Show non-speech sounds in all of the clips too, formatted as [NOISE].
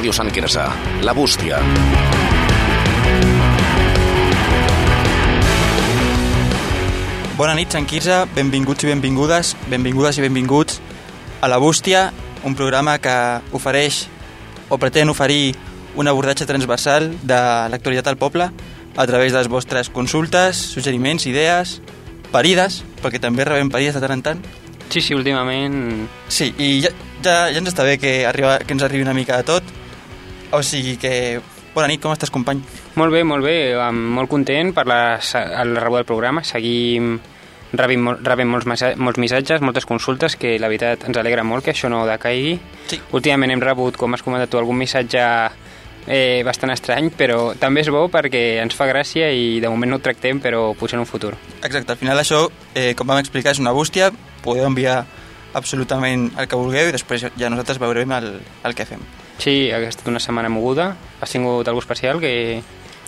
Ràdio Sant Quirze, La Bústia. Bona nit, Sant Quirze, benvinguts i benvingudes, benvingudes i benvinguts a La Bústia, un programa que ofereix o pretén oferir un abordatge transversal de l'actualitat al poble a través de les vostres consultes, suggeriments, idees, parides, perquè també rebem parides de tant en tant. Sí, sí, últimament... Sí, i ja, ja, ja ens està bé que, arriba, que ens arribi una mica de tot. O sigui que... Bona nit, com estàs, company? Molt bé, molt bé, molt content per la, el rebut del programa. Seguim rebent, mol, rebent molts, molts missatges, moltes consultes, que la veritat ens alegra molt que això no decaigui. Sí. Últimament hem rebut, com has comentat tu, algun missatge eh, bastant estrany, però també és bo perquè ens fa gràcia i de moment no ho tractem, però potser en un futur. Exacte, al final això, eh, com vam explicar, és una bústia, podeu enviar absolutament el que vulgueu i després ja nosaltres veurem el, el que fem. Sí, ha estat una setmana moguda. Has tingut algú especial que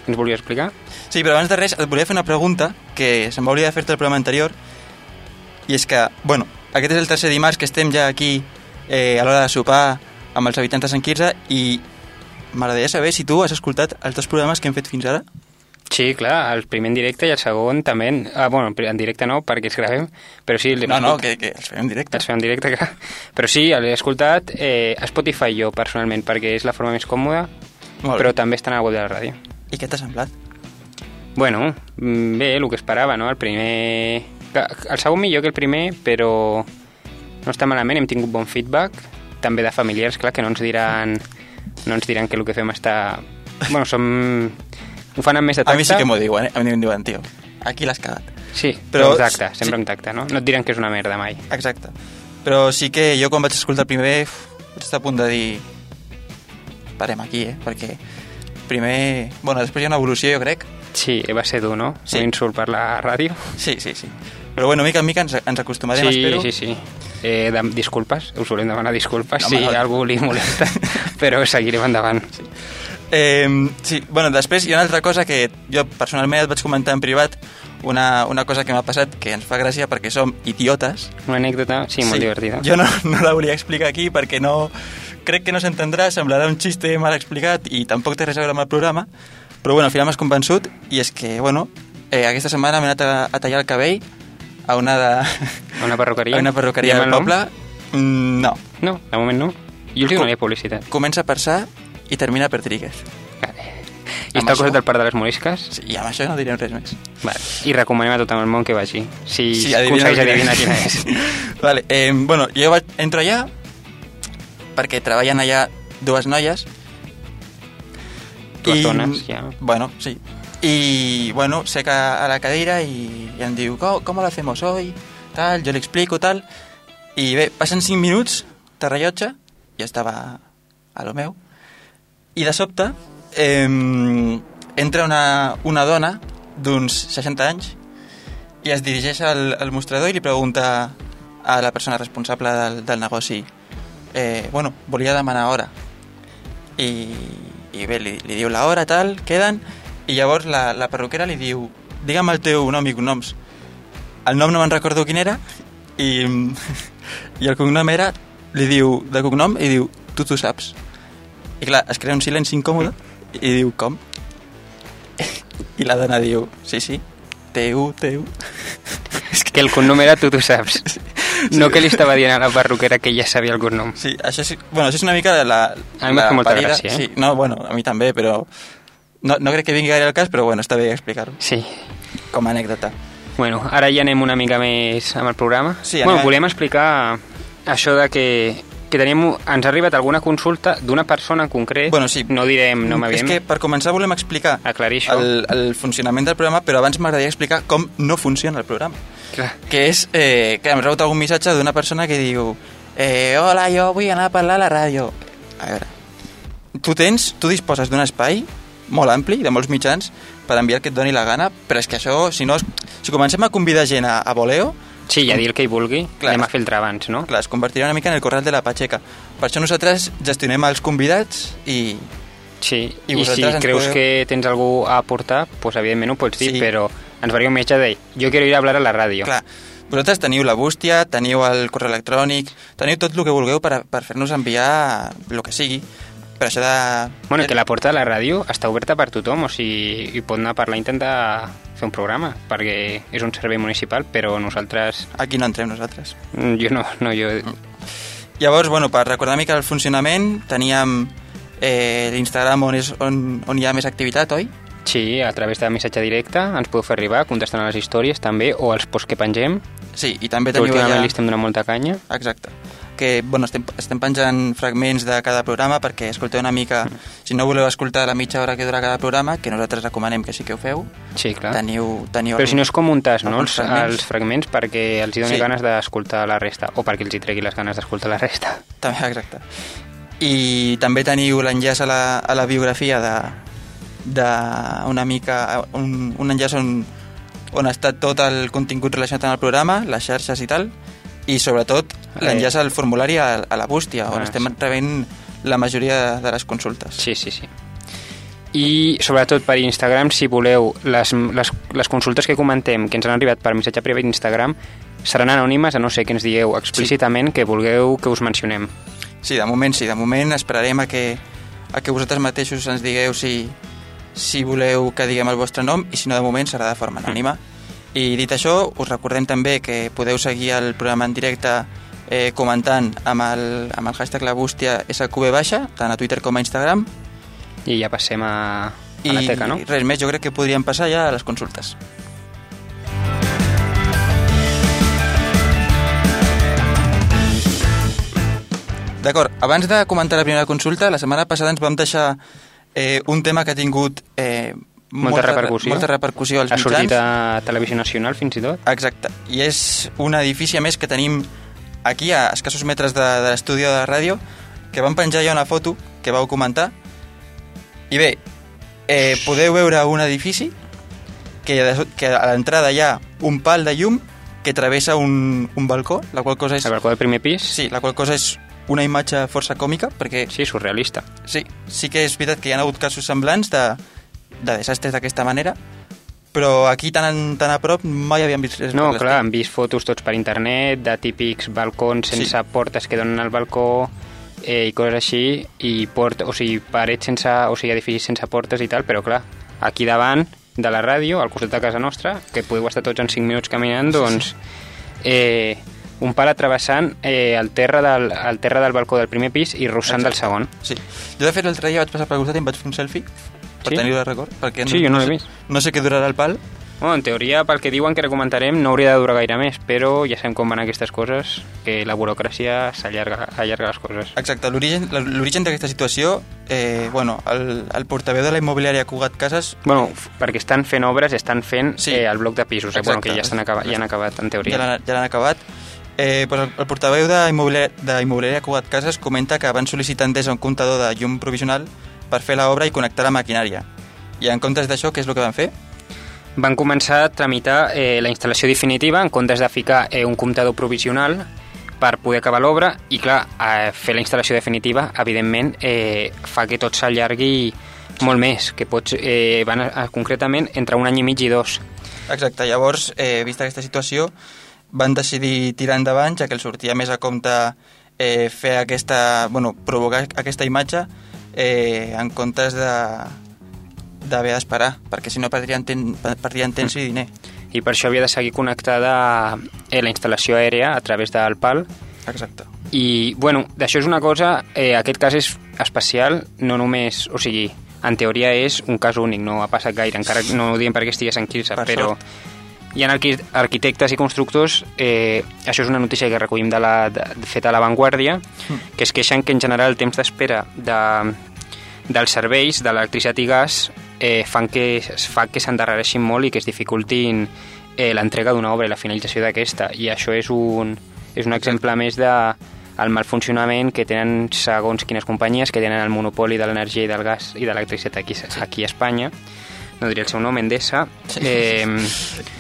ens volia explicar? Sí, però abans de res et volia fer una pregunta que se'm va oblidar fer-te el programa anterior i és que, bueno, aquest és el tercer dimarts que estem ja aquí eh, a l'hora de sopar amb els habitants de Sant Quirze i m'agradaria saber si tu has escoltat els dos programes que hem fet fins ara. Sí, clar, el primer en directe i el segon també. Ah, bueno, en directe no, perquè els gravem, però sí... No, no, que, que els fem en directe. Els fem en directe, clar. Però sí, l'he escoltat eh, a Spotify jo, personalment, perquè és la forma més còmoda, però també està a la web de la ràdio. I què t'ha semblat? Bueno, mm, bé, el que esperava, no? El primer... El segon millor que el primer, però no està malament, hem tingut bon feedback, també de familiars, clar, que no ens diran, no ens diran que el que fem està... Bueno, som ho fan amb més de tacte. A mi sí que m'ho diuen, eh? A mi em diuen, tio, aquí l'has cagat. Sí, però, però tacte, sempre sí. amb tacte, no? No et diran que és una merda mai. Exacte. Però sí que jo quan vaig escoltar el primer vaig estar a punt de dir parem aquí, eh? Perquè primer... Bueno, després hi ha una evolució, jo crec. Sí, va ser dur, no? Sí. Un insult per la ràdio. Sí, sí, sí. Però bueno, mica en mica ens, ens acostumarem, sí, espero. Sí, sí, sí. Eh, de, disculpes, us volem demanar disculpes no, si no. algú li molesta, [LAUGHS] però seguirem endavant. Sí. Eh, sí, bueno, després hi ha una altra cosa que jo personalment et vaig comentar en privat, una, una cosa que m'ha passat que ens fa gràcia perquè som idiotes. Una anècdota, sí, molt sí. divertida. Jo no, no la volia explicar aquí perquè no... Crec que no s'entendrà, semblarà un xiste mal explicat i tampoc té res a veure amb el programa, però bueno, al final m'has convençut i és que, bueno, eh, aquesta setmana m'he anat a, a tallar el cabell a una de... A una perruqueria? [LAUGHS] A una perruqueria del poble. Mm, no. No, de moment no. Jo els donaria publicitat. Comença per Sa i termina per Trigues. Vale. I està al costat del Parc de les Morisques? Sí, i amb això no direm res més. Vale. I recomanem a tot el món que vagi. Si sí, aconsegueix adivinar quina és. [LAUGHS] vale, eh, bueno, jo vaig, entro allà perquè treballen allà dues noies. Dues I, dones, ja. Bueno, sí. I, bueno, sé que a la cadira i, i em diu, com, com lo hacemos hoy? Tal, jo li explico, tal. I bé, passen 5 minuts de rellotge, ja estava a lo meu, i de sobte eh, entra una, una dona d'uns 60 anys i es dirigeix al, al mostrador i li pregunta a la persona responsable del, del negoci eh, bueno, volia demanar hora. I, i bé, li, li diu la hora, tal, queden i llavors la, la perruquera li diu digue'm el teu nom i cognoms. El nom no me'n recordo quin era i, [LAUGHS] i el cognom era li diu de cognom i diu tu t'ho saps i clar, es crea un silenci incòmode i diu, com? I la dona diu, sí, sí, teu, teu. [LAUGHS] És que el cognom era tu, tu saps. Sí. No que li estava dient a la perruquera que ja sabia el cognom. Sí, això és, bueno, això és una mica la... A mi m'ha fet molta parida. gràcia, eh? Sí, no, bueno, a mi també, però... No, no crec que vingui gaire al cas, però bueno, està bé explicar-ho. Sí. Com a anècdota. Bueno, ara ja anem una mica més amb el programa. Sí, bueno, volíem explicar això de que que tenim, ens ha arribat alguna consulta d'una persona en concret, bueno, sí. no direm no És que per començar volem explicar el, el funcionament del programa, però abans m'agradaria explicar com no funciona el programa. Clar. Que és, eh, que hem rebut algun missatge d'una persona que diu eh, hola, jo vull anar a parlar a la ràdio. A veure, tu tens, tu disposes d'un espai molt ampli, de molts mitjans, per enviar el que et doni la gana, però és que això, si no, si comencem a convidar gent a, a voleo, Sí, i a dir el que hi vulgui, clar, anem a filtrar abans, no? Clar, es convertirà una mica en el corral de la Patxeca. Per això nosaltres gestionem els convidats i... Sí, i, i si creus podeu... que tens algú a aportar, pues, evidentment ho pots dir, sí. però ens faria un metge de jo quiero ir a hablar a la ràdio. Clar, vosaltres teniu la bústia, teniu el correu electrònic, teniu tot el que vulgueu per, per fer-nos enviar el que sigui, per això de... Bueno, que la porta de la ràdio està oberta per tothom, o sigui, hi pot anar a parlar intentar fer un programa, perquè és un servei municipal, però nosaltres... Aquí no entrem nosaltres. Mm, Jo no, no jo... Llavors, bueno, per recordar mica el funcionament, teníem eh, l'Instagram on, és, on, on hi ha més activitat, oi? Sí, a través de missatge directe ens podeu fer arribar contestant a les històries també, o als posts que pengem, Sí, i també teniu últimament allà... li estem donant molta canya. Exacte. Que, bueno, estem, estem penjant fragments de cada programa perquè escolteu una mica... Si no voleu escoltar la mitja hora que dura cada programa, que nosaltres recomanem que sí que ho feu, Sí, clar. teniu, teniu... Però si no és com un tas, no? Els, fragments. els fragments perquè els hi doni Sí. ganes d'escoltar la resta, o perquè els hi tregui les ganes d'escoltar la resta. [LAUGHS] També, exacte. I també teniu l'enllaç a, la, a la biografia de, de una mica... Un, un enllaç on, on està tot el contingut relacionat amb el programa, les xarxes i tal, i sobretot Eh. l'enllaç al formulari a, a la bústia, on Ah, estem sí. rebent la majoria de les consultes. Sí, sí, sí. I sobretot per Instagram, si voleu, les, les, les consultes que comentem, que ens han arribat per missatge privat d'Instagram, seran anònimes, a no ser que ens digueu explícitament que vulgueu que us mencionem. Sí, de moment sí, de moment esperarem a que, a que vosaltres mateixos ens digueu si, si voleu que diguem el vostre nom i si no de moment serà de forma anònima. I dit això, us recordem també que podeu seguir el programa en directe eh, comentant amb el, amb el hashtag la bústia SQB baixa, tant a Twitter com a Instagram. I ja passem a, a I la teca, no? res més, jo crec que podríem passar ja a les consultes. D'acord, abans de comentar la primera consulta, la setmana passada ens vam deixar eh, un tema que ha tingut eh, Molta repercussió. molta repercussió als Ha sortit mitjans. a Televisió Nacional, fins i tot. Exacte, i és un edifici a més que tenim aquí a escassos metres de, de l'estudi de ràdio que vam penjar ja una foto que vau comentar i bé, eh, podeu veure un edifici que, que a l'entrada hi ha un pal de llum que travessa un, un balcó, la qual cosa és... El balcó del primer pis, Sí, la qual cosa és una imatge força còmica, perquè sí, surrealista. sí, sí que és veritat que hi ha hagut casos semblants de, de desastres d'aquesta manera, però aquí tan, tan a prop mai havíem vist res No, clar, hem vist fotos tots per internet de típics balcons sense Sí. portes que donen al balcó eh, i coses així, i port, o sigui, parets sense, o sigui, edificis sense portes i tal, però clar, aquí davant de la ràdio, al costat de casa nostra, que podeu estar tots en 5 minuts caminant, doncs eh, un pal travessant eh, el, terra del, el terra del balcó del primer pis i russant del Exacte. segon. Sí. Jo, de fet, l'altre dia vaig passar per costat i em vaig fer un selfie per Sí? tenir-ho de record. Perquè Sí, jo no l'he vist. No sé què durarà el pal. Bueno, en teoria, pel que diuen que recomendarem, no hauria de durar gaire més, però ja sabem com van aquestes coses, que la burocràcia s'allarga allarga les coses. Exacte, l'origen d'aquesta situació, eh, bueno, el, el portaveu de la immobiliària Cugat Casas Bueno, perquè estan fent obres, estan fent Sí. eh, el bloc de pisos, eh? bueno, que ja, estan acabat, ja han acabat, en ja teoria. l'han ja l'han acabat. Eh, pues el, el portaveu d'immobiliària immobiliària Cugat Casas comenta que van sol·licitar Endesa un comptador de llum provisional per fer l'obra i connectar la maquinària. I en comptes d'això, què és el que van fer? Van començar a tramitar eh, la instal·lació definitiva en comptes de ficar eh, un comptador provisional per poder acabar l'obra i, clar, eh, fer la instal·lació definitiva, evidentment, eh, fa que tot s'allargui molt més, que pots, eh, van a, a, concretament entre un any i mig i dos. Exacte, llavors, eh, vista aquesta situació, van decidir tirar endavant, ja que els sortia més a compte eh, fer aquesta, bueno, provocar aquesta imatge eh, en comptes de d'haver d'esperar, perquè si no perdrien, ten, perdrien temps i diner. I per això havia de seguir connectada eh, la instal·lació aèria a través del PAL Exacte. I, bueno, d'això és una cosa, eh, aquest cas és especial, no només, o sigui, en teoria és un cas únic, no ha passat gaire, encara no ho diem perquè estigués en Quirze, Per però hi ha arqui arquitectes i constructors, eh, això és una notícia que recollim de la, de, feta a l'avantguàrdia, que es queixen que en general el temps d'espera de, dels serveis, de l'electricitat i gas, eh, fan que, es fa que s'endarrereixin molt i que es dificultin eh, l'entrega d'una obra i la finalització d'aquesta. I això és un, és un exemple més de el mal funcionament que tenen segons quines companyies que tenen el monopoli de l'energia i del gas i de l'electricitat aquí, aquí a Espanya no diria el seu nom, Endesa eh,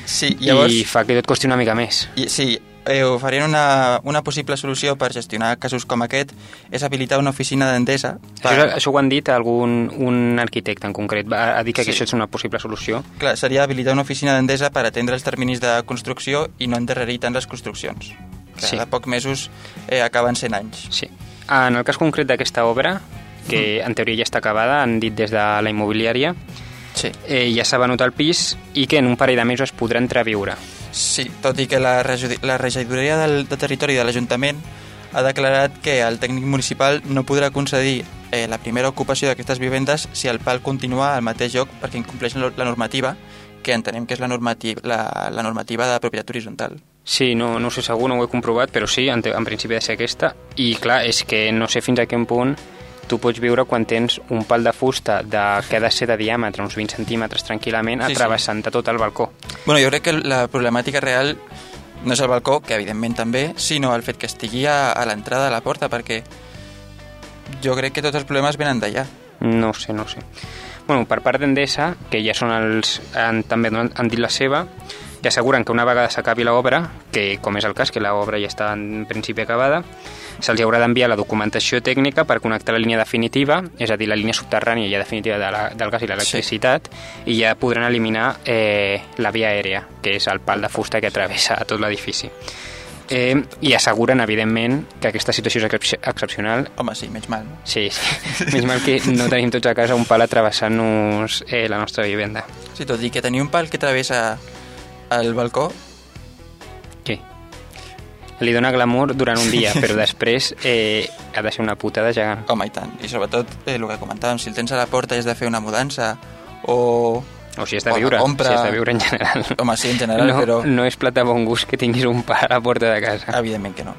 Sí, llavors... i fa que tot costi una mica més I, sí, eh, oferint una, una possible solució per gestionar casos com aquest és habilitar una oficina d'Endesa. això, és- això ho han dit algun un arquitecte en concret va, ha dit que Sí. això és una possible solució Clar, seria habilitar una oficina d'Endesa per atendre els terminis de construcció i no endarrerir tant les construccions. Que Sí. de pocs mesos eh, acaben 100 anys. Sí. En el cas concret d'aquesta obra, que en teoria ja està acabada, han dit des de la immobiliària, Sí. eh, ja s'ha venut el pis i que en un parell de mesos es podrà entrar a viure. Sí, tot i que la, la regidoria del, de territori de l'Ajuntament ha declarat que el tècnic municipal no podrà concedir eh, la primera ocupació d'aquestes vivendes si el pal continua al mateix lloc perquè incompleix la normativa que entenem que és la normativa, la, la normativa de propietat horitzontal. Sí, no, no ho sé segur, no ho he comprovat, però sí, en, en principi ha de ser aquesta. I clar, és que no sé fins a quin punt tu pots viure quan tens un pal de fusta de, que ha de ser de diàmetre, uns 20 centímetres tranquil·lament, Sí, sí. atrevessant tot el balcó. Bueno, jo crec que la problemàtica real no és el balcó, que evidentment també, sinó el fet que estigui a, a l'entrada de la porta, perquè jo crec que tots els problemes venen d'allà. No sé, no sé. Bueno, per part d'Endesa, que ja són els... Han, també han dit la seva, i asseguren que una vegada s'acabi l'obra, que com és el cas, que l'obra ja està en principi acabada, se'ls haurà d'enviar la documentació tècnica per connectar la línia definitiva, és a dir, la línia subterrània ja definitiva de la, del gas i l'electricitat, i ja podran eliminar eh, la via aèria, que és el pal de fusta que travessa tot l'edifici. Eh, I asseguren, evidentment, que aquesta situació és excep- excepcional Home, sí, menys mal. Sí, sí. [LAUGHS] Menys mal que no tenim tots a casa un pal atravessant-nos eh, la nostra vivenda. Sí, tot i que tenir un pal que travessa el balcó, Què? Li dona glamour durant un dia, però després eh, ha de ser una putada gegant. home, i tant. I sobretot, eh, el que comentàvem, si el tens a la porta i has de fer una mudança o... O si has de viure, compra. si has de viure en general. Home, sí, en general, no, però No és plat de bon gust que tinguis un pal a la porta de casa. evidentment que no.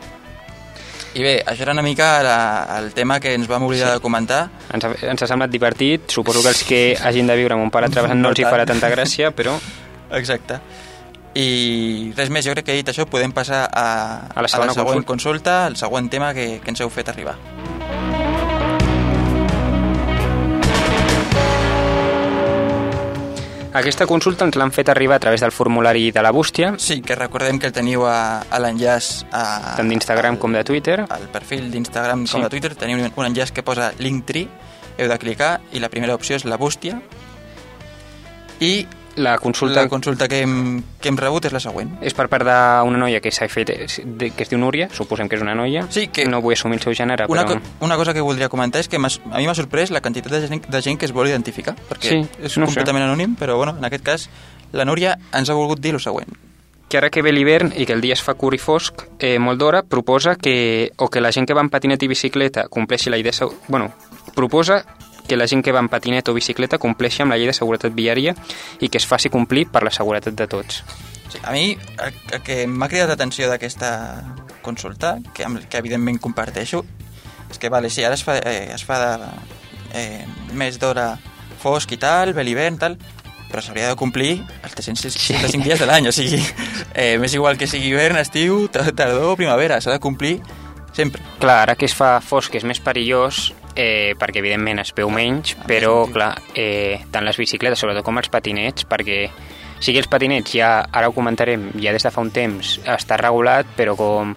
I bé, això era una mica la, el tema que ens vam oblidar Sí. de comentar. Ens ha, ens ha semblat divertit. Suposo que els que hagin de viure amb un atravessant no No els hi farà tanta gràcia, però Exacte. I res més, jo crec que dit això podem passar a, A la segona següent consulta. al següent tema que, que ens heu fet arribar. aquesta consulta ens l'han fet arribar a través del formulari de la bústia, Sí, que recordem que el teniu a, a l'enllaç a, tant d'Instagram com de Twitter. al perfil d'Instagram com Sí. de Twitter teniu un enllaç que posa Linktree, heu de clicar i la primera opció és la bústia i La consulta la consulta que hem, que hem rebut és la següent. És per part d'una noia que s'ha fet, de- que es diu Núria, suposem que és una noia. Sí, que- No vull assumir el seu gènere, Una, però... co una cosa que voldria comentar és que a mi m'ha sorprès la quantitat de gent, de gent que es vol identificar, perquè Sí, és no sé. completament anònim, però bueno, en aquest cas la Núria ens ha volgut dir el següent. Que ara que ve l'hivern i que el dia es fa curt i fosc, eh, molt d'hora, proposa que, o que la gent que va en patinet i bicicleta compleixi la segu- Bueno, proposa que la gent que va en patinet o bicicleta compleixi amb la llei de seguretat viària i que es faci complir per la seguretat de tots. Sí, a mi el, el que m'ha cridat l'atenció d'aquesta consulta, que, que evidentment comparteixo, és que vale, sí, ara es fa, eh, es fa de, eh, més d'hora fosc i tal, ve l'hivern tal, però s'hauria de complir els 365 dies de l'any, o sigui, eh, m'és igual que sigui hivern, estiu, ta- tardor primavera, s'ha de complir sempre. Clar, ara que es fa fosc és més perillós, eh, perquè evidentment es veu menys, però clar, eh, tant les bicicletes, sobretot com els patinets, perquè sigui els patinets ja, ara ho comentarem, ja des de fa un temps està regulat, però com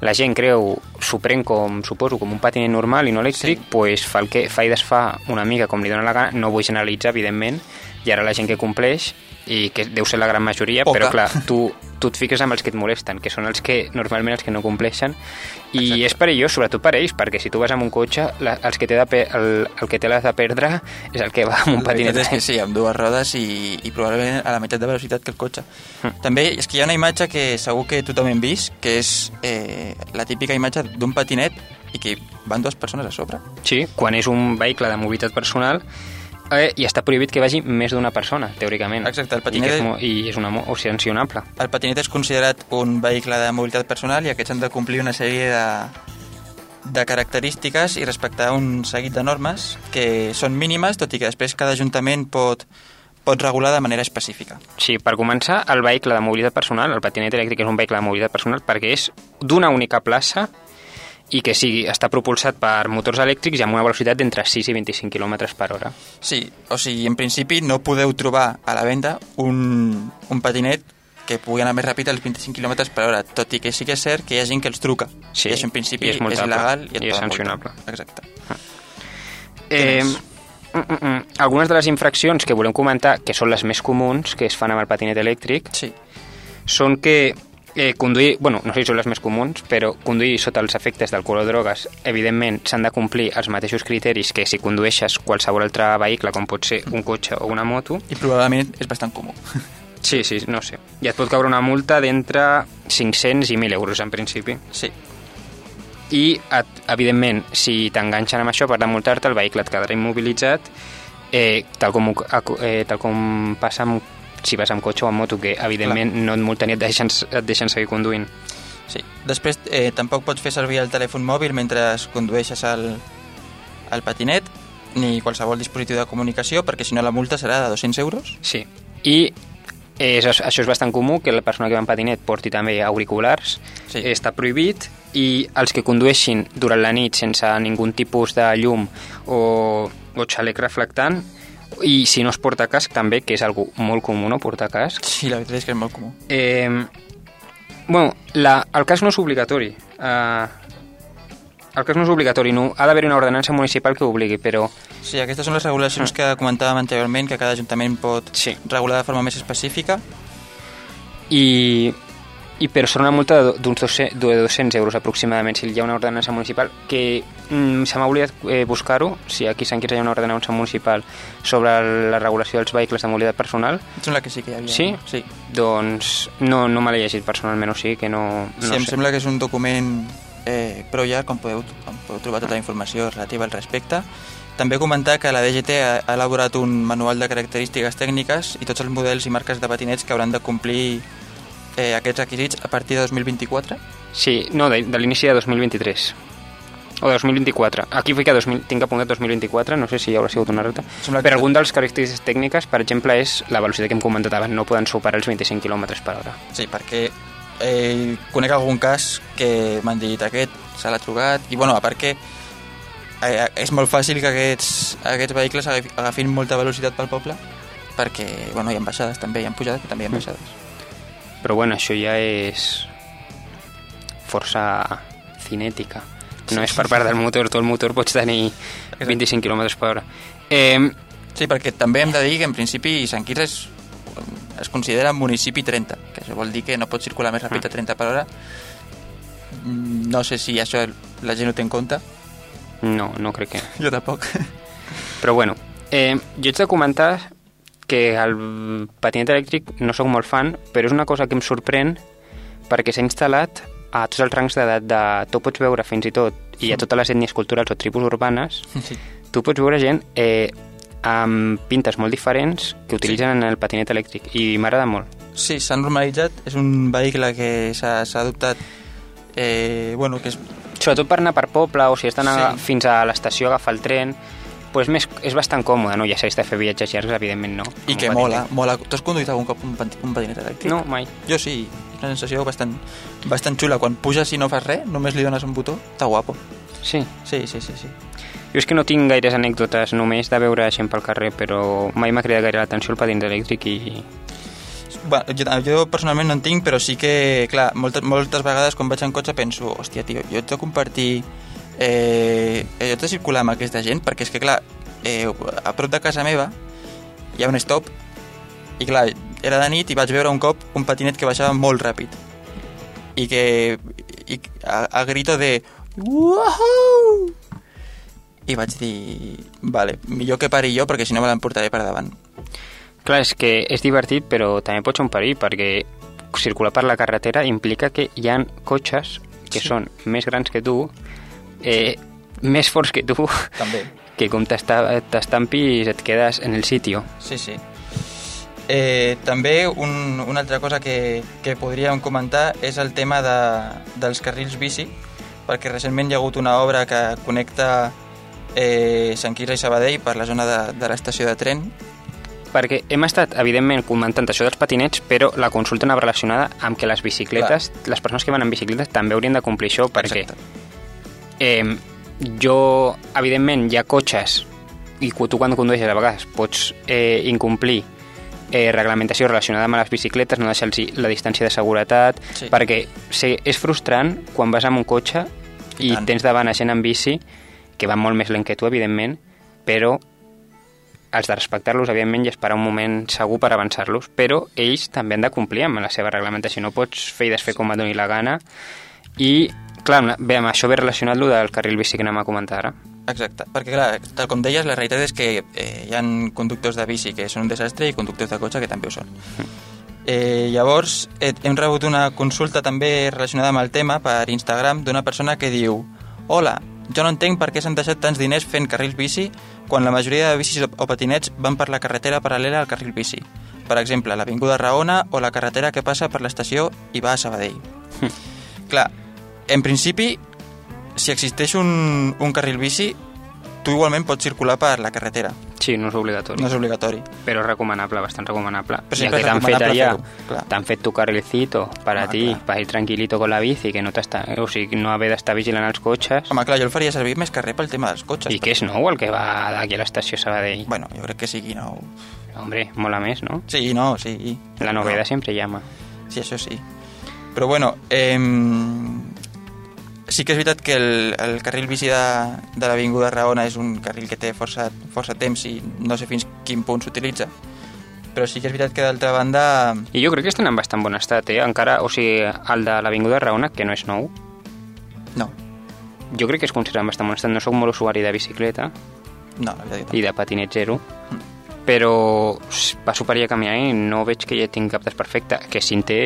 la gent creu, s'ho pren com, suposo, com un patinet normal i no elèctric, Sí. sí. pues fa el que fa i desfà una mica com li dóna la gana, no vull generalitzar, evidentment, i ara la gent que compleix, i que deu ser la gran majoria, Poca. però clar, tu, tu et fiques amb els que et molesten, que són els que normalment els que no compleixen, i Exacte. és perillós, sobretot per ells, perquè si tu vas amb un cotxe, la, els que té de el, el que té l'has de perdre és el que va amb un patinet. és que sí, amb dues rodes i, i probablement a la meitat de velocitat que el cotxe. Mm. També és que hi ha una imatge que segur que tothom hem vist, que és eh, la típica imatge d'un patinet i que van dues persones a sobre. Sí, quan és un vehicle de mobilitat personal eh, i està prohibit que vagi més d'una persona, teòricament. Exacte, el I, patinet- és, mo- i és una o sancionable. El patinet és considerat un vehicle de mobilitat personal i aquests han de complir una sèrie de, de característiques i respectar un seguit de normes que són mínimes, tot i que després cada ajuntament pot, pot regular de manera específica. Sí, per començar, el vehicle de mobilitat personal, el patinet elèctric és un vehicle de mobilitat personal perquè és d'una única plaça i que sigui, està propulsat per motors elèctrics i amb una velocitat d'entre 6 i 25 km per hora. Sí, o sigui, en principi no podeu trobar a la venda un, un patinet que pugui anar més ràpid als 25 km per hora, tot i que sí que és cert que hi ha gent que els truca. Sí, I això en principi i és és, il·legal i, i és sancionable. multar. Exacte. Eh, més? mm, mm, mm. algunes de les infraccions que volem comentar, que són les més comuns que es fan amb el patinet elèctric, Sí, són que Eh, conduir, bueno, no sé si són les més comuns, però conduir sota els efectes d'alcohol o drogues, evidentment, s'han de complir els mateixos criteris que si condueixes qualsevol altre vehicle, com pot ser un cotxe o una moto. I probablement és bastant comú. [LAUGHS] Sí, sí, no sé. I et pot caure una multa d'entre 500 i 1.000 euros, en principi. Sí. I, et, evidentment, si t'enganxen amb això per demultar-te, el vehicle et quedarà immobilitzat, eh, tal, com, eh, tal com passa amb, si vas amb cotxe o amb moto, que evidentment no et multen i et deixen, et deixen seguir conduint. Sí. Després, eh, tampoc pots fer servir el telèfon mòbil mentre condueixes el, el patinet ni qualsevol dispositiu de comunicació perquè si no la multa serà de 200 euros. Sí. I és, això és bastant comú, que la persona que va en patinet porti també auriculars. Sí. Està prohibit i els que condueixin durant la nit sense ningú tipus de llum o, o xalec reflectant i si no es porta casc també, que és algo molt comú no portar casc. Sí, la veritat és que és molt comú. Eh, bueno, la, el casc no és obligatori. Eh, el casc no és obligatori, no, ha d'haver una ordenança municipal que ho obligui, però Sí, aquestes són les regulacions que comentàvem anteriorment, que cada ajuntament pot Sí. regular de forma més específica. i, i però serà una multa d'uns 200, de 200 euros aproximadament si hi ha una ordenança municipal que mm, se m'ha oblidat eh, buscar-ho si aquí a Sant Quirze hi ha una ordenança municipal sobre la regulació dels vehicles de mobilitat personal Em sembla que sí que hi havia. Sí? Sí, doncs no, no me l'he llegit personalment o sigui que no, no sí em sé. sembla que és un document eh, prou llarg on podeu, on podeu trobar tota la informació relativa al respecte. També comentar que la DGT ha elaborat un manual de característiques tècniques i tots els models i marques de patinets que hauran de complir eh, aquests requisits a partir de 2024. Sí, no, de, de l'inici de 2023 o de 2024. Aquí fica 2000, tinc apuntat 2024, no sé si haurà sigut una rata. Sembla Per que- algun dels característiques tècniques, per exemple, és la velocitat que hem comentat abans, no poden superar els 25 km per hora. Sí, perquè eh, conec algun cas que m'han dit aquest se l'ha trucat i bueno, a part que eh, és molt fàcil que aquests, aquests vehicles agaf- agafin molta velocitat pel poble perquè bueno, hi ha baixades també, hi ha pujades però també hi ha baixades. Però bueno, això ja és força cinètica. No és per part del motor, tot el motor pots tenir 25 km per hora. Eh, Sí, perquè també hem de dir que en principi Sant Quirze és, es considera municipi 30, que això vol dir que no pot circular més ràpid a 30 per hora. Mm, No sé si això la gent ho té en compte. no, no crec que... Jo tampoc. Però bueno, eh, jo haig de comentar que el patinet elèctric no sóc molt fan, però és una cosa que em sorprèn perquè s'ha instal·lat a tots els rangs d'edat de... Tu pots veure fins i tot, i a totes les ètnies culturals o tribus urbanes, Sí. tu pots veure gent eh, amb pintes molt diferents que utilitzen el patinet elèctric i m'agrada molt. Sí, s'ha normalitzat. És un vehicle que s'ha s'ha adoptat... Eh, bueno, que és... Sobretot per anar per poble o si has d'anar Sí. fins a l'estació a agafar el tren, pues més, és bastant còmode, no? Ja s'ha de fer viatges llargs, evidentment no. I que mola, mola. Tu has conduït algun cop un, un patinet elèctric? No, mai. Jo sí, és una sensació bastant, bastant xula. Quan puges i no fas res, només li dones un botó, està guapo. Sí. Sí, sí, sí, sí. Jo és que no tinc gaires anècdotes, només de veure gent pel carrer, però mai m'ha cridat gaire l'atenció el patinet elèctric i... Bueno, jo, jo personalment no en tinc, però sí que, clar, moltes, moltes vegades quan vaig en cotxe penso, hòstia, tio, jo haig de compartir... Eh, jo haig de circular amb aquesta gent, perquè és que, clar, eh, a prop de casa meva hi ha un stop, i clar, era de nit i vaig veure un cop un patinet que baixava molt ràpid. I que... I, a, a grito de... Wahoo! I vaig dir... Vale, millor que pari jo, perquè si no me l'emportaré per davant. Clar, és que és divertit, però també pot ser un perill, perquè circular per la carretera implica que hi han cotxes que Sí. són més grans que tu, eh, més forts que tu, També. que com t'esta- t'estampis et quedes en el sitio. Sí, sí. Eh, també un, una altra cosa que, que podríem comentar és el tema de, dels carrils bici, perquè recentment hi ha hagut una obra que connecta eh, Sant Quirze i Sabadell per la zona de, de l'estació de tren. Perquè hem estat, evidentment, comentant això dels patinets, però la consulta anava relacionada amb que les bicicletes, les persones que van en bicicletes també haurien de complir això, perquè Exacte. Eh, jo, evidentment, hi ha cotxes i tu quan condueixes a vegades pots eh, incomplir eh, reglamentació relacionada amb les bicicletes, no deixar-los la distància de seguretat, Sí. perquè sí, és frustrant quan vas amb un cotxe i, I tant. tens davant a gent en bici que va molt més lent que tu, evidentment, però has de respectar-los, evidentment, i esperar un moment segur per avançar-los, però ells també han de complir amb la seva reglamentació. No pots fer i desfer com et doni la gana. I, clar, bé, amb això ve relacionat lo del carril bici que anem a comentar ara. Exacte, perquè clar, tal com deies, la realitat és que eh, hi han conductors de bici que són un desastre i conductors de cotxe que també ho són. Eh, llavors, eh, hem rebut una consulta també relacionada amb el tema per Instagram d'una persona que diu Hola, jo no entenc per què s'han deixat tants diners fent carrils bici quan la majoria de bicis o patinets van per la carretera paral·lela al carril bici. Per exemple, l'Avinguda Raona o la carretera que passa per l'estació i va a Sabadell. Clar, en principi, si existeix un, un carril bici, tu igualment pots circular per la carretera. Sí, no és obligatori. No és obligatori. Però és recomanable, bastant recomanable. Però ya siempre que t'han fet allà, t'han fet tu carrilcito para Ah, ti, para ir tranquilito con la bici, que no t'està... O sigui, no haver d'estar vigilant els cotxes. Home, clar, jo el faria servir més res pel tema dels cotxes. I que és nou el que va d'aquí a l'estació Sabadell? Bueno, jo crec que sigui nou. Hombre, mola més, no? Sí, no, sí. La novedad No. sempre llama. Sí, això sí. Però bueno, eh, sí que és veritat que el, el carril bici de, de l'Avinguda Raona és un carril que té força, força temps i no sé fins quin punt s'utilitza. Però sí que és veritat que d'altra banda... I jo crec que estan en bastant bon estat, eh? Encara, o sigui, el de l'Avinguda Raona, que no és nou, No, jo crec que es considera en bastant bon estat. No sóc molt usuari de bicicleta no, la veritat. i de patinet zero, però s- passo per allà caminant i no veig que ja tinc cap desperfecte. Que si en té,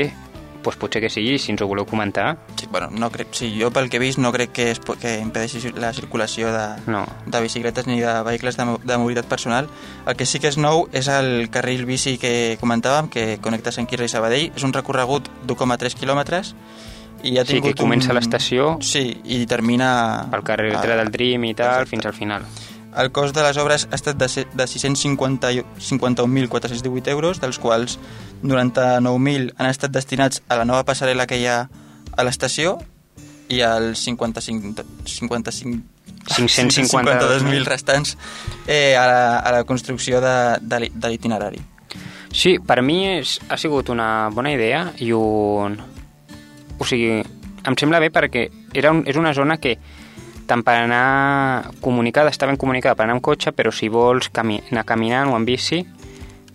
doncs potser que sigui, si ens ho voleu comentar. Sí, bueno, no crec, sí, jo pel que he vist no crec que, es, que impedeixi la circulació de, No. de bicicletes ni de vehicles de, de mobilitat personal. El que sí que és nou és el carril bici que comentàvem, que connecta Sant Quirze i Sabadell. És un recorregut d'1,3 quilòmetres i ha Sí, que tingut comença un... l'estació Sí, i termina... pel carrer a- del Dream i tal, Exacte. fins al final. El cost de les obres ha estat de, se- de 650 i- 51.418 euros, dels quals 99.000 han estat destinats a la nova passarel·la que hi ha a l'estació i els 55, 55 552.000 552.000 restants eh, a, la, a la construcció de, de, de l'itinerari. Sí, per mi és, ha sigut una bona idea i un... O sigui, em sembla bé perquè era un, és una zona que tant per anar comunicada, està ben comunicada per anar amb cotxe, però si vols cami anar caminant o en bici,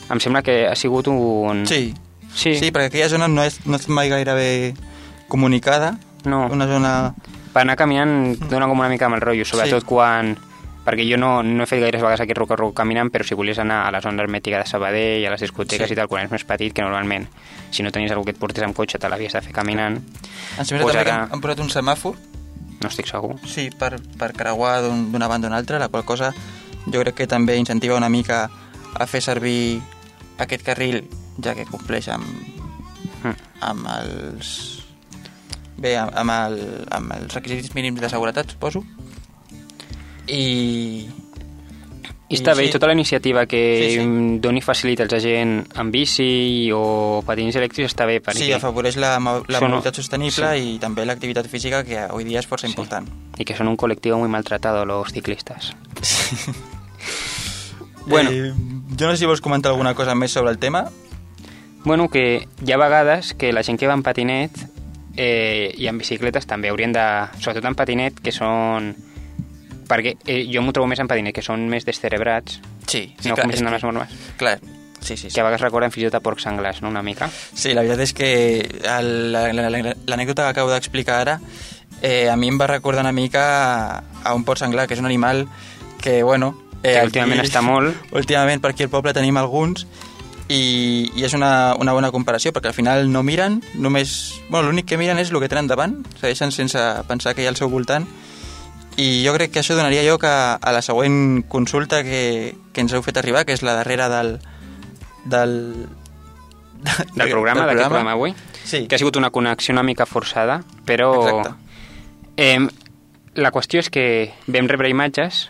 em sembla que ha sigut un... Sí, Sí, sí perquè aquella zona no és, no és mai gaire bé comunicada, no, una zona... per anar caminant dona com una mica el rotllo, sobretot Sí. quan... Perquè jo no, no he fet gaires vegades aquest rock caminant, però si volies anar a la zona hermètica de Sabadell, a les discoteques Sí. i tal, quan és més petit, que normalment, si no tenies algú que et portés amb cotxe, te l'havies de fer caminant, Em sembla Pues també que ara- han, han posat un semàfor no estic segur. Sí, per, per creuar d'un- d'una banda a una altra, la qual cosa jo crec que també incentiva una mica a fer servir aquest carril, ja que compleix amb, Mm. amb els... Bé, amb, amb, el, amb els requisits mínims de seguretat, suposo. I... I està bé, sí. tota la iniciativa que Sí, sí. sí. doni facilitats a gent amb bici o patins elèctrics està bé, perquè... Sí, afavoreix la, la Són- mobilitat sostenible i també l'activitat física, que avui dia és força Sí. important. y que son un colectivo muy maltratado los ciclistas. [LAUGHS] Bueno. Eh, jo no sé si vols comentar alguna cosa més sobre el tema. Bueno, que hi ha vegades que la gent que va en patinet eh, i en bicicletes també haurien de... Sobretot en patinet, que són... Perquè eh, jo m'ho trobo més en patinet, que són més descerebrats, Sí, sí no clar, comencen les normes, Clar, sí, sí, sí. que a vegades recorden fins i tot a porcs senglars, no?, una mica. Sí, la veritat és que l'anècdota que acabo d'explicar ara eh, a mi em va recordar una mica a, un porc senglar, que és un animal que, bueno... Eh, Que últimament està molt. [LAUGHS] Últimament per aquí al poble tenim alguns i, i és una, una bona comparació perquè al final no miren, només... Bueno, l'únic que miren és el que tenen davant, segueixen sense pensar que hi ha al seu voltant i jo crec que això donaria lloc a, a la següent consulta que, que ens heu fet arribar, que és la darrera del... del, Del programa, d'aquest programa avui. Sí. que ha sigut una connexió una mica forçada, però Exacte. eh, la qüestió és que vam rebre imatges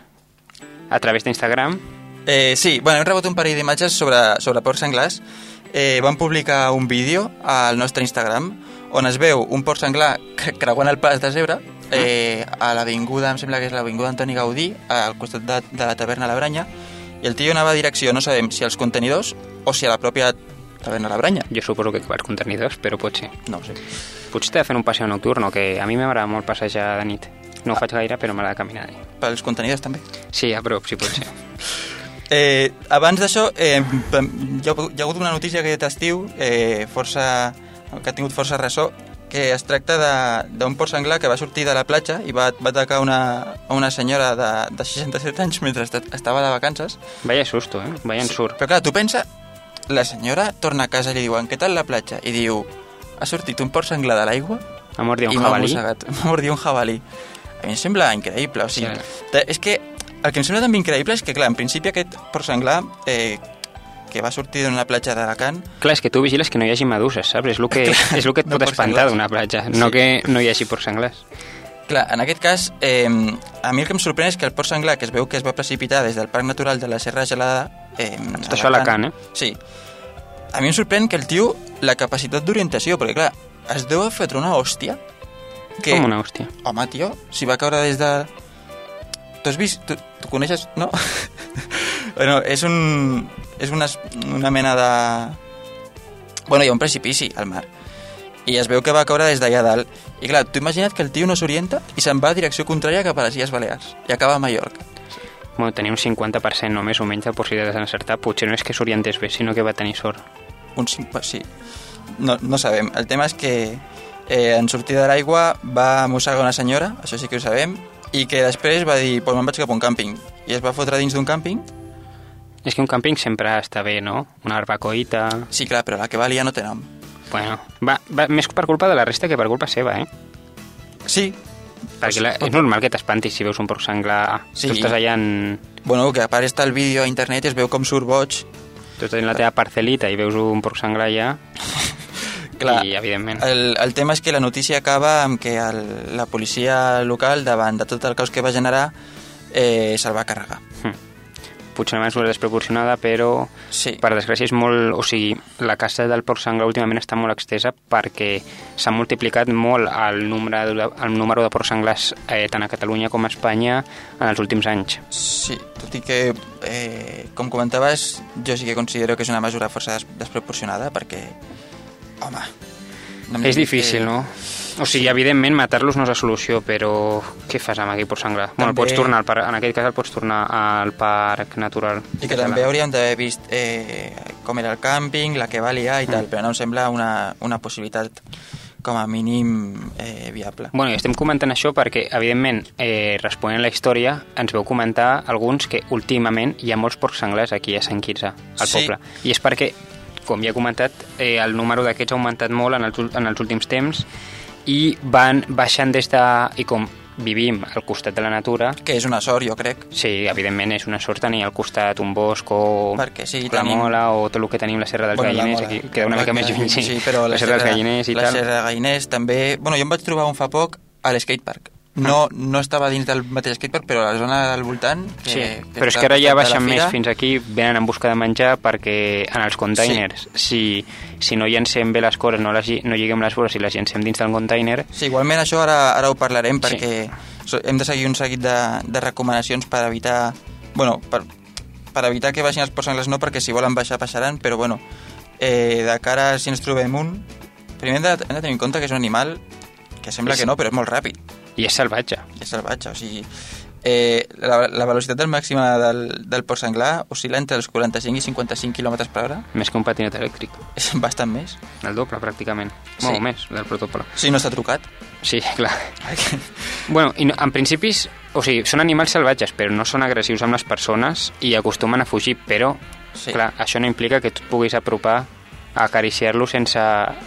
a través d'Instagram Eh, sí, bueno, hem rebut un parell d'imatges sobre, sobre porcs senglars. Eh, vam publicar un vídeo al nostre Instagram on es veu un porc senglar que- creuant el pas de zebra eh, a l'avinguda, em sembla que és l'avinguda Antoni Gaudí, al costat de, de la taverna La Branya, i el tio anava a direcció, no sabem si als contenidors o si a la pròpia taverna La Branya. jo suposo que als contenidors, però pot ser No ho sé. potser t'ha de fer un passeig nocturn que a mi m'agrada molt passejar de nit no ho faig gaire però m'agrada caminar Pels contenidors també. sí, a prop, sí pot ser [LAUGHS] Eh, abans d'això, eh, hi, ha, hi ha hagut una notícia aquest estiu eh, força, que ha tingut força ressò, que es tracta d'un porc senglar que va sortir de la platja i va, va atacar una, a una senyora de, de 67 anys mentre est estava de vacances. Vaya susto, eh? Vaya ensurt. Però clar, tu pensa, la senyora torna a casa i li diuen què tal la platja? I diu, ha sortit un porc senglar de l'aigua Ha i un m'ha jabalí. mossegat. [LAUGHS] M'ha mordit un jabalí. A mi em sembla increïble, o sigui... Sí. Sí. És que el que em sembla també increïble és que, clar, en principi aquest porc senglar eh, que va sortir d'una platja d'Alacant Clar, és que tu vigiles que no hi hagi meduses, saps? És el que, és el que et No pot porcs espantar d'una platja, no Sí. que no hi hagi porcs senglars. Clar, en aquest cas, eh, a mi el que em sorprèn és que el porc senglar, que es veu que es va precipitar des del Parc Natural de la Serra Gelada... Eh, Tot això a Alacant, eh? Sí. A mi em sorprèn que el tio, la capacitat d'orientació, perquè clar, es deu haver fet una hòstia que... Com una hòstia. Home, tio, si va caure des de... Tu has vist... Tu, tu coneixes... No? [LAUGHS] bueno, és un... És una, una mena de... Bueno, hi ha un precipici al mar. I es veu que va caure des d'allà dalt. I clar, tu imagina't que el tio no s'orienta i se'n va a direcció contrària cap a les Illes Balears. I acaba a Mallorca. Bueno, tenia un 50% només o menys de possibilitats d'encertar. Potser no és que s'orientés bé, sinó que va tenir sort. Un 5... Sí. No, no sabem. El tema és que eh, en sortir de l'aigua va mossegar una senyora, això sí que ho sabem, i que després va dir, pues me'n vaig cap a un càmping. I es va fotre dins d'un càmping És que un càmping sempre està bé, no? Una barbacoita... Sí, clar, però la que valia no té nom. Bueno, va, va, més per culpa de la resta que per culpa seva, eh? Sí. Perquè la, és normal que t'espantis si veus un porc senglar. Sí. Tu estàs allà en... Bueno, que a part està el vídeo a internet i es veu com surt boig. Tu estàs en la teva parcelita i veus un porc senglar allà [LAUGHS] Clar, i, evidentment... el, el tema és que la notícia acaba amb que el, la policia local, davant de tot el caos que va generar, eh, se'l va carregar. Hm. Potser una mesura desproporcionada, però Sí. per desgràcia és molt... O sigui, la caça del porc senglar últimament està molt extesa perquè s'ha multiplicat molt el número de, el número de porcs senglars eh, tant a Catalunya com a Espanya en els últims anys. Sí, tot i que, eh, com comentaves, jo sí que considero que és una mesura força des desproporcionada perquè, home... no És difícil, que- no? O sigui, evidentment, matar-los no és la solució, però què fas amb aquell? Bueno, el També- pots tornar al parc, en aquest cas el pots tornar al parc natural. I que també hauríem d'haver vist eh, com era el càmping, la que valia i tal, Mm. però no em sembla una, una possibilitat com a mínim eh, viable. Bueno, i estem comentant això perquè, evidentment, eh, responent a la història, ens veu comentar alguns que últimament hi ha molts porcs senglars aquí a Sant Quirze, al Sí. poble. I és perquè, com ja he comentat, eh, el número d'aquests ha augmentat molt en els, en els últims temps i van baixant des de... I com vivim al costat de la natura, Que és una sort, jo crec, sí, evidentment és una sort tenir al costat un bosc o perquè sí, la tenim... mola o tot el que tenim la Serra dels Bueno, la Galliners, aquí queda una mica més lluny, sí, sí però la Serra dels Galliners i la tal. Serra de Galliners també... Bueno, jo em vaig trobar un fa poc a l'escatepark. No, no estava dins del mateix skatepark, però a la zona del voltant... Que, Sí, que però és que ara ja baixen més fins aquí, venen en busca de menjar perquè en els containers, si, si no llancem bé les coses, no, les, no lliguem les boles i les llancem dins del container, Sí, igualment això ara, ara ho parlarem Sí. perquè so- hem de seguir un seguit de, de recomanacions per evitar... Bueno, per, per evitar que baixin els porcs senglars no, perquè si volen baixar baixaran, però bueno, eh, de cara si ens trobem un... Primer hem de, hem de tenir en compte que és un animal que sembla És- que no, però és molt ràpid. I és salvatge. és salvatge, o sigui... Eh, la, la velocitat del màxima del, del porc senglar oscil·la entre els 45 i 55 km per hora. Més que un patinet elèctric, És bastant més. el doble pràcticament, Sí. molt més del protopolo. Si no està trucat. Sí, [LAUGHS] clar. Bueno, i no, en principis, o sigui, són animals salvatges, però no són agressius amb les persones i acostumen a fugir, però, Sí. clar, això no implica que tu et puguis apropar acariciar-lo sense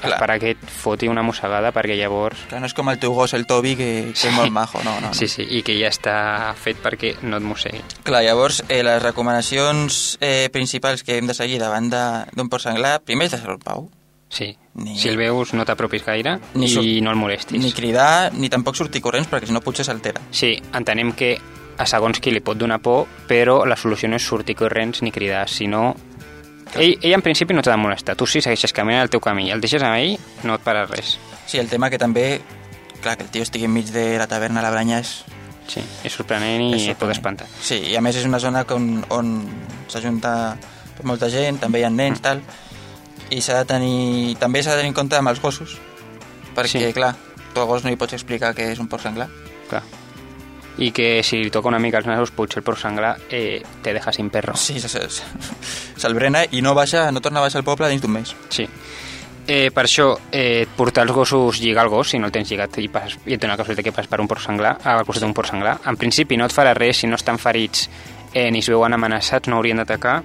esperar que et foti una mossegada, perquè llavors Clar, no és com el teu gos, el Toby, que, que Sí. és molt majo, no, no. no. Sí, sí, i que ja està fet perquè no et mossegui. Clar, llavors, eh, les recomanacions eh, principals que hem de seguir davant d'un porc senglar, primer és deixar-lo en pau, Sí. Ni- Si el veus, no t'apropis gaire Ni i surt- no el molestis. ni cridar, ni tampoc sortir corrents, perquè si no potser s'altera. Sí, entenem que a segons qui li pot donar por, però la solució no és sortir corrents ni cridar, sinó... Ell, ell en principi no t'ha de molestar. Tu si segueixes caminant el teu camí el deixes a ell, no et para res. Sí, el tema que també, clar, que el tio estigui enmig de la taverna a la Branya és... Sí, és sorprenent i és et pot sorprenent. espantar. Sí, i a més és una zona on, on s'ajunta molta gent, també hi ha nens, Mm. tal, i s'ha de tenir... També s'ha de tenir en compte amb els gossos, perquè, Sí. clar, tu al gos no li pots explicar que és un porc senglar. Clar. I que si li toca una mica els nassos potser el porc senglar eh, te deja sin perro. Sí, se- se- se'l brena i no baixa, no torna a baixar al poble dins d'un mes. Sí. Eh, per això, eh, portar els gossos, lligar el gos, si no el tens lligat i, passes, i et dona casualitat que passes per un porc senglar, al costat d'un porc senglar, en principi no et farà res si no estan ferits eh, ni es veuen amenaçats, no haurien d'atacar,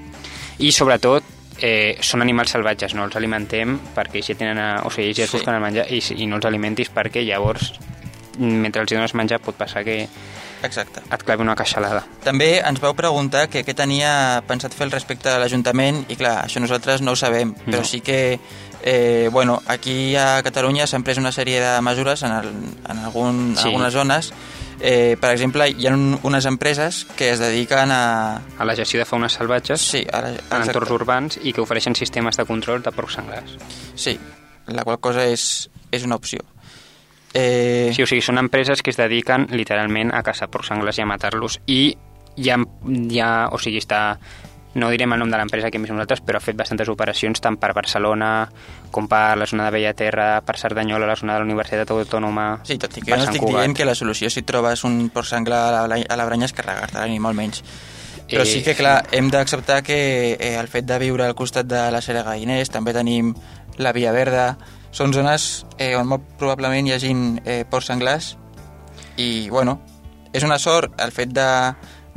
i sobretot eh, són animals salvatges, no els alimentem perquè si tenen, a, o sigui, ells es Sí. busquen el menjar i, i no els alimentis perquè llavors mentre els hi dones menjar pot passar que Exacte. et clavi una queixalada. També ens vau preguntar que què tenia pensat fer al respecte de l'Ajuntament i clar, això nosaltres no ho sabem, però No. sí que eh, bueno, aquí a Catalunya s'han pres una sèrie de mesures en, el, en algun, Sí. algunes zones. Eh, per exemple, hi ha un, unes empreses que es dediquen a... A la gestió de faunes salvatges Sí, a la, en entorns urbans i que ofereixen sistemes de control de porcs senglars. Sí, la qual cosa és, és una opció. Eh, Sí, o sigui, són empreses que es dediquen literalment a caçar porcs senglars i a matar-los i ja, ja, o sigui, està no direm el nom de l'empresa que hem vist nosaltres, però ha fet bastantes operacions tant per Barcelona com per la zona de Bellaterra, per Cerdanyola, la zona de la Universitat Autònoma... Sí, tot i que per no estic Cugat. dient que la solució si trobes un porc senglar a la, a la branya és carregar-te l'animal menys. Però Eh, sí que, clar, hem d'acceptar que eh, el fet de viure al costat de la Sera Gainers, també tenim la Via Verda, són zones eh, on molt probablement hi hagin eh, porcs senglars i, bueno, és una sort el fet de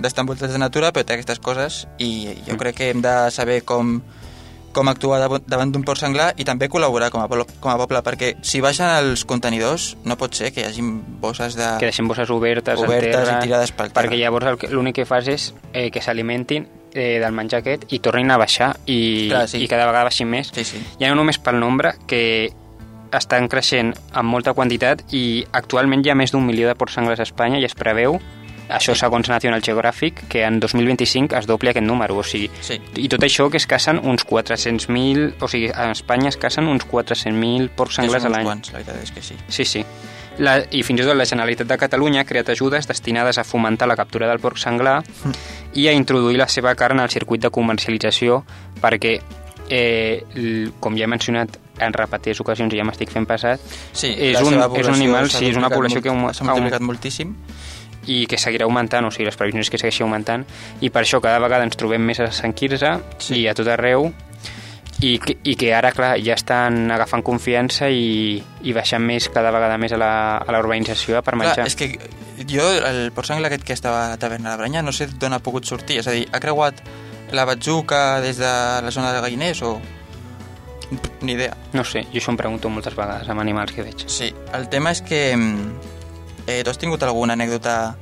d'estar envoltats de natura, però té aquestes coses i jo crec que hem de saber com, com actuar dav- davant d'un port senglar i també col·laborar com a, poble, com a poble, perquè si baixen els contenidors no pot ser que hi hagi bosses de... que deixen bosses obertes, Obertes terra, i tirades pel terra. perquè llavors l'únic que fas és eh, que s'alimentin eh, del menjar aquest i tornin a baixar i, Clar, sí. i cada vegada baixin més. Sí, sí. Ja no només pel nombre, que estan creixent amb molta quantitat i actualment hi ha més d'un milió de porcs senglars a Espanya i es preveu, això segons National Geographic, que en 2025 es dobli aquest número, o sigui, Sí. i tot això que es cacen uns 400.000, o sigui, a Espanya es cacen uns 400.000 porcs senglars És a l'any. quants, la veritat és que sí. Sí, sí. La, I fins i tot la Generalitat de Catalunya ha creat ajudes destinades a fomentar la captura del porc senglar i a introduir la seva carn al circuit de comercialització perquè, eh, com ja he mencionat en repetides ocasions i ja m'estic fent passat, Sí, és, un, és un animal, sí, és una població molt- que s'ha multiplicat moltíssim. i que seguirà augmentant, o sigui, les previsions que segueixi augmentant, i per això cada vegada ens trobem més a Sant Quirze Sí. i a tot arreu, i i que ara, clar, ja estan agafant confiança i, i baixant més cada vegada més a la, a la urbanització per menjar. Clar, és que jo, el port senglar aquest que estava a la taverna de la Branya, no sé d'on ha pogut sortir. És a dir, ha creuat la Batzuca des de la zona de Galliners o... Ni idea. No sé, jo això em pregunto moltes vegades amb animals que veig. Sí, el tema és que... mm, Eh, tu has tingut alguna anècdota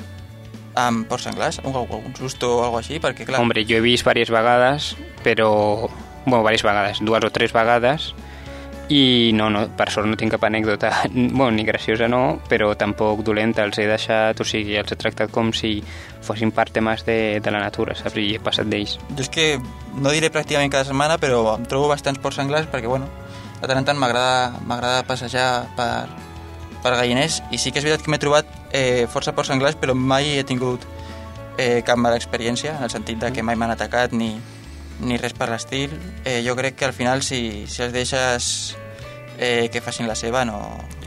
amb porcs senglars? Algun, algun susto o alguna així? Perquè, clar... Hombre, jo he vist diverses vegades, però... Bueno, diverses vegades, dues o tres vegades, i no, no, per sort no tinc cap anècdota, [LAUGHS] bueno, ni graciosa no, però tampoc dolenta, els he deixat, o sigui, els he tractat com si fossin part temes de, de la natura, saps? I he passat d'ells. Jo és que no diré pràcticament cada setmana, però em trobo bastants porcs senglars perquè, bueno, de tant en tant m'agrada passejar per, per Galliners i sí que és veritat que m'he trobat eh, força porcs senglars, però mai he tingut eh, cap mala experiència, en el sentit de que mai m'han atacat ni, ni res per l'estil. Eh, jo crec que al final, si, si els deixes eh, que facin la seva, no,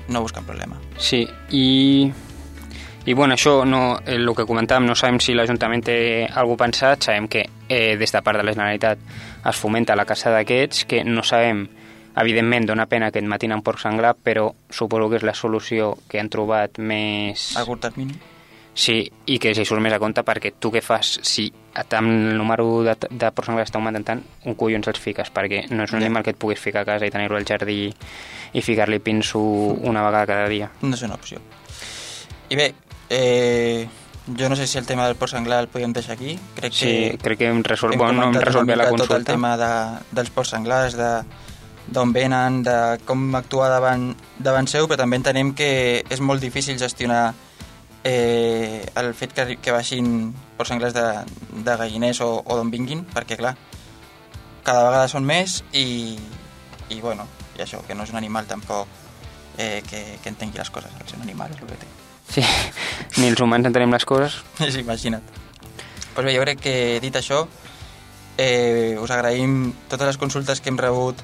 no busquen problema. Sí, i... I bueno, això, no, eh, el que comentàvem, no sabem si l'Ajuntament té alguna pensat, sabem que eh, des de part de la Generalitat es fomenta la caça d'aquests, que no sabem, evidentment, dona pena que et matin en porc senglar, però suposo que és la solució que han trobat més... A curt termini. Sí, i que si surt més a compte perquè tu què fas si amb el número de, de porcs senglars està augmentant tant, un collons els fiques, perquè no és un Ja. animal que et puguis ficar a casa i tenir-lo al jardí i ficar-li pinso una vegada cada dia. No és una opció. I bé, eh, jo no sé si el tema del porc senglar el podem deixar aquí. Crec Sí, que crec que hem resolt, hem bueno, no hem la mica tot el consulta. tema de, dels porcs senglars, de d'on venen, de com actuar davant, davant seu, però també entenem que és molt difícil gestionar eh, el fet que, que baixin porcs senglars de, de galliners o, o d'on vinguin, perquè clar, cada vegada són més i, i bueno, i això, que no és un animal tampoc eh, que, que entengui les coses, ser un animal és el que té. Sí, ni els humans entenem les coses. [LAUGHS] Sí, imagina't. Pues bé, jo crec que dit això, eh, us agraïm totes les consultes que hem rebut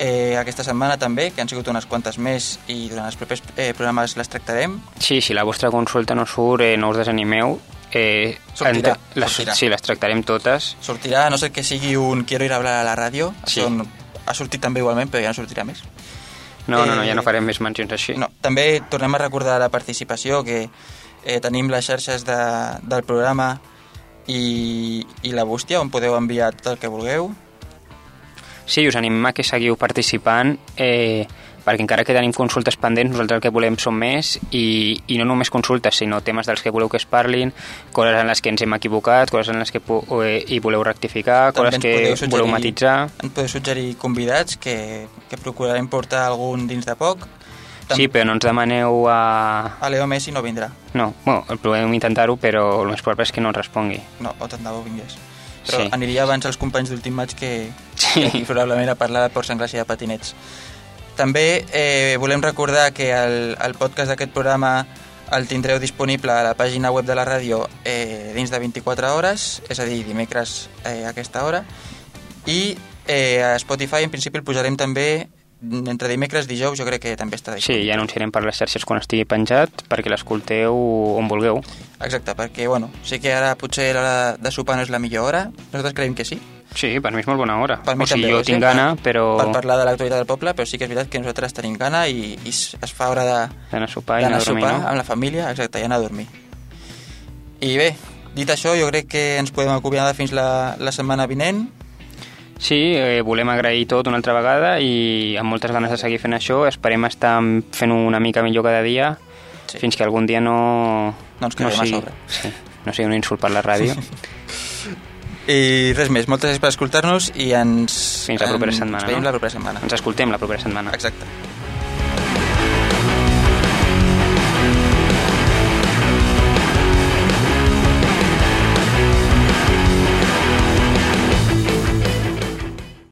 eh, aquesta setmana també, que han sigut unes quantes més i durant els propers eh, programes les tractarem. Sí, si la vostra consulta no surt, eh, no us desanimeu. Eh, Sortirà, ent- les, sortirà. Sí, les tractarem totes. Sortirà, no ser que sigui un quiero ir a hablar a la ràdio, Sí. no- ha sortit també igualment, però ja no sortirà més. No, no, no, Eh, ja no farem més mencions així. No, també tornem a recordar la participació, que eh, tenim les xarxes de, del programa i, i la bústia, on podeu enviar tot el que vulgueu. Sí, us animem a que seguiu participant eh, perquè encara que tenim consultes pendents, nosaltres el que volem són més i, i no només consultes, sinó temes dels que voleu que es parlin, coses en les que ens hem equivocat, coses en les que eh, hi voleu rectificar, També coses que suggerir- voleu matitzar. Ens podeu suggerir convidats que, que procurarem portar algun dins de poc. Sí, però no ens demaneu a... A Leo Messi no vindrà. No, bueno, podem intentar-ho, però el més probable és que no ens respongui. No, o tant de bo vingués. Però Sí. aniria abans els companys d'últim maig que, Sí. aquí [LAUGHS] probablement a parlar de Ports Anglès i de patinets. També eh, volem recordar que el, el podcast d'aquest programa el tindreu disponible a la pàgina web de la ràdio eh, dins de 24 hores, és a dir, dimecres eh, a aquesta hora, i eh, a Spotify en principi el posarem també entre dimecres i dijous, jo crec que també està Sí, disponible. ja anunciarem per les xarxes quan estigui penjat perquè l'escolteu on vulgueu. Exacte, perquè bueno, sí que ara potser l'hora de sopar no és la millor hora, nosaltres creiem que sí, Sí, per mi és molt bona hora. Per mi o sigui, també jo és, tinc eh, gana, per- però per parlar de l'actualitat del poble, però sí que és veritat que nosaltres tenim gana i, i es fa hora de- d'anar a sopar i anar a a dormir, sopar no? amb la família, exacte, i anar a dormir. I bé, dit això, jo crec que ens podem acomiadar fins la, la setmana vinent. Sí, eh, volem agrair tot una altra vegada i amb moltes ganes de seguir fent això. Esperem estar fent una mica millor cada dia Sí. fins que algun dia no... No ens quedem a sigui, sobre. Sí, no sigui un insult per la ràdio. [LAUGHS] I res més, moltes gràcies per escoltar-nos i ens... Fins la propera ens setmana, veiem no? la propera setmana. Ens escoltem la propera setmana. Exacte.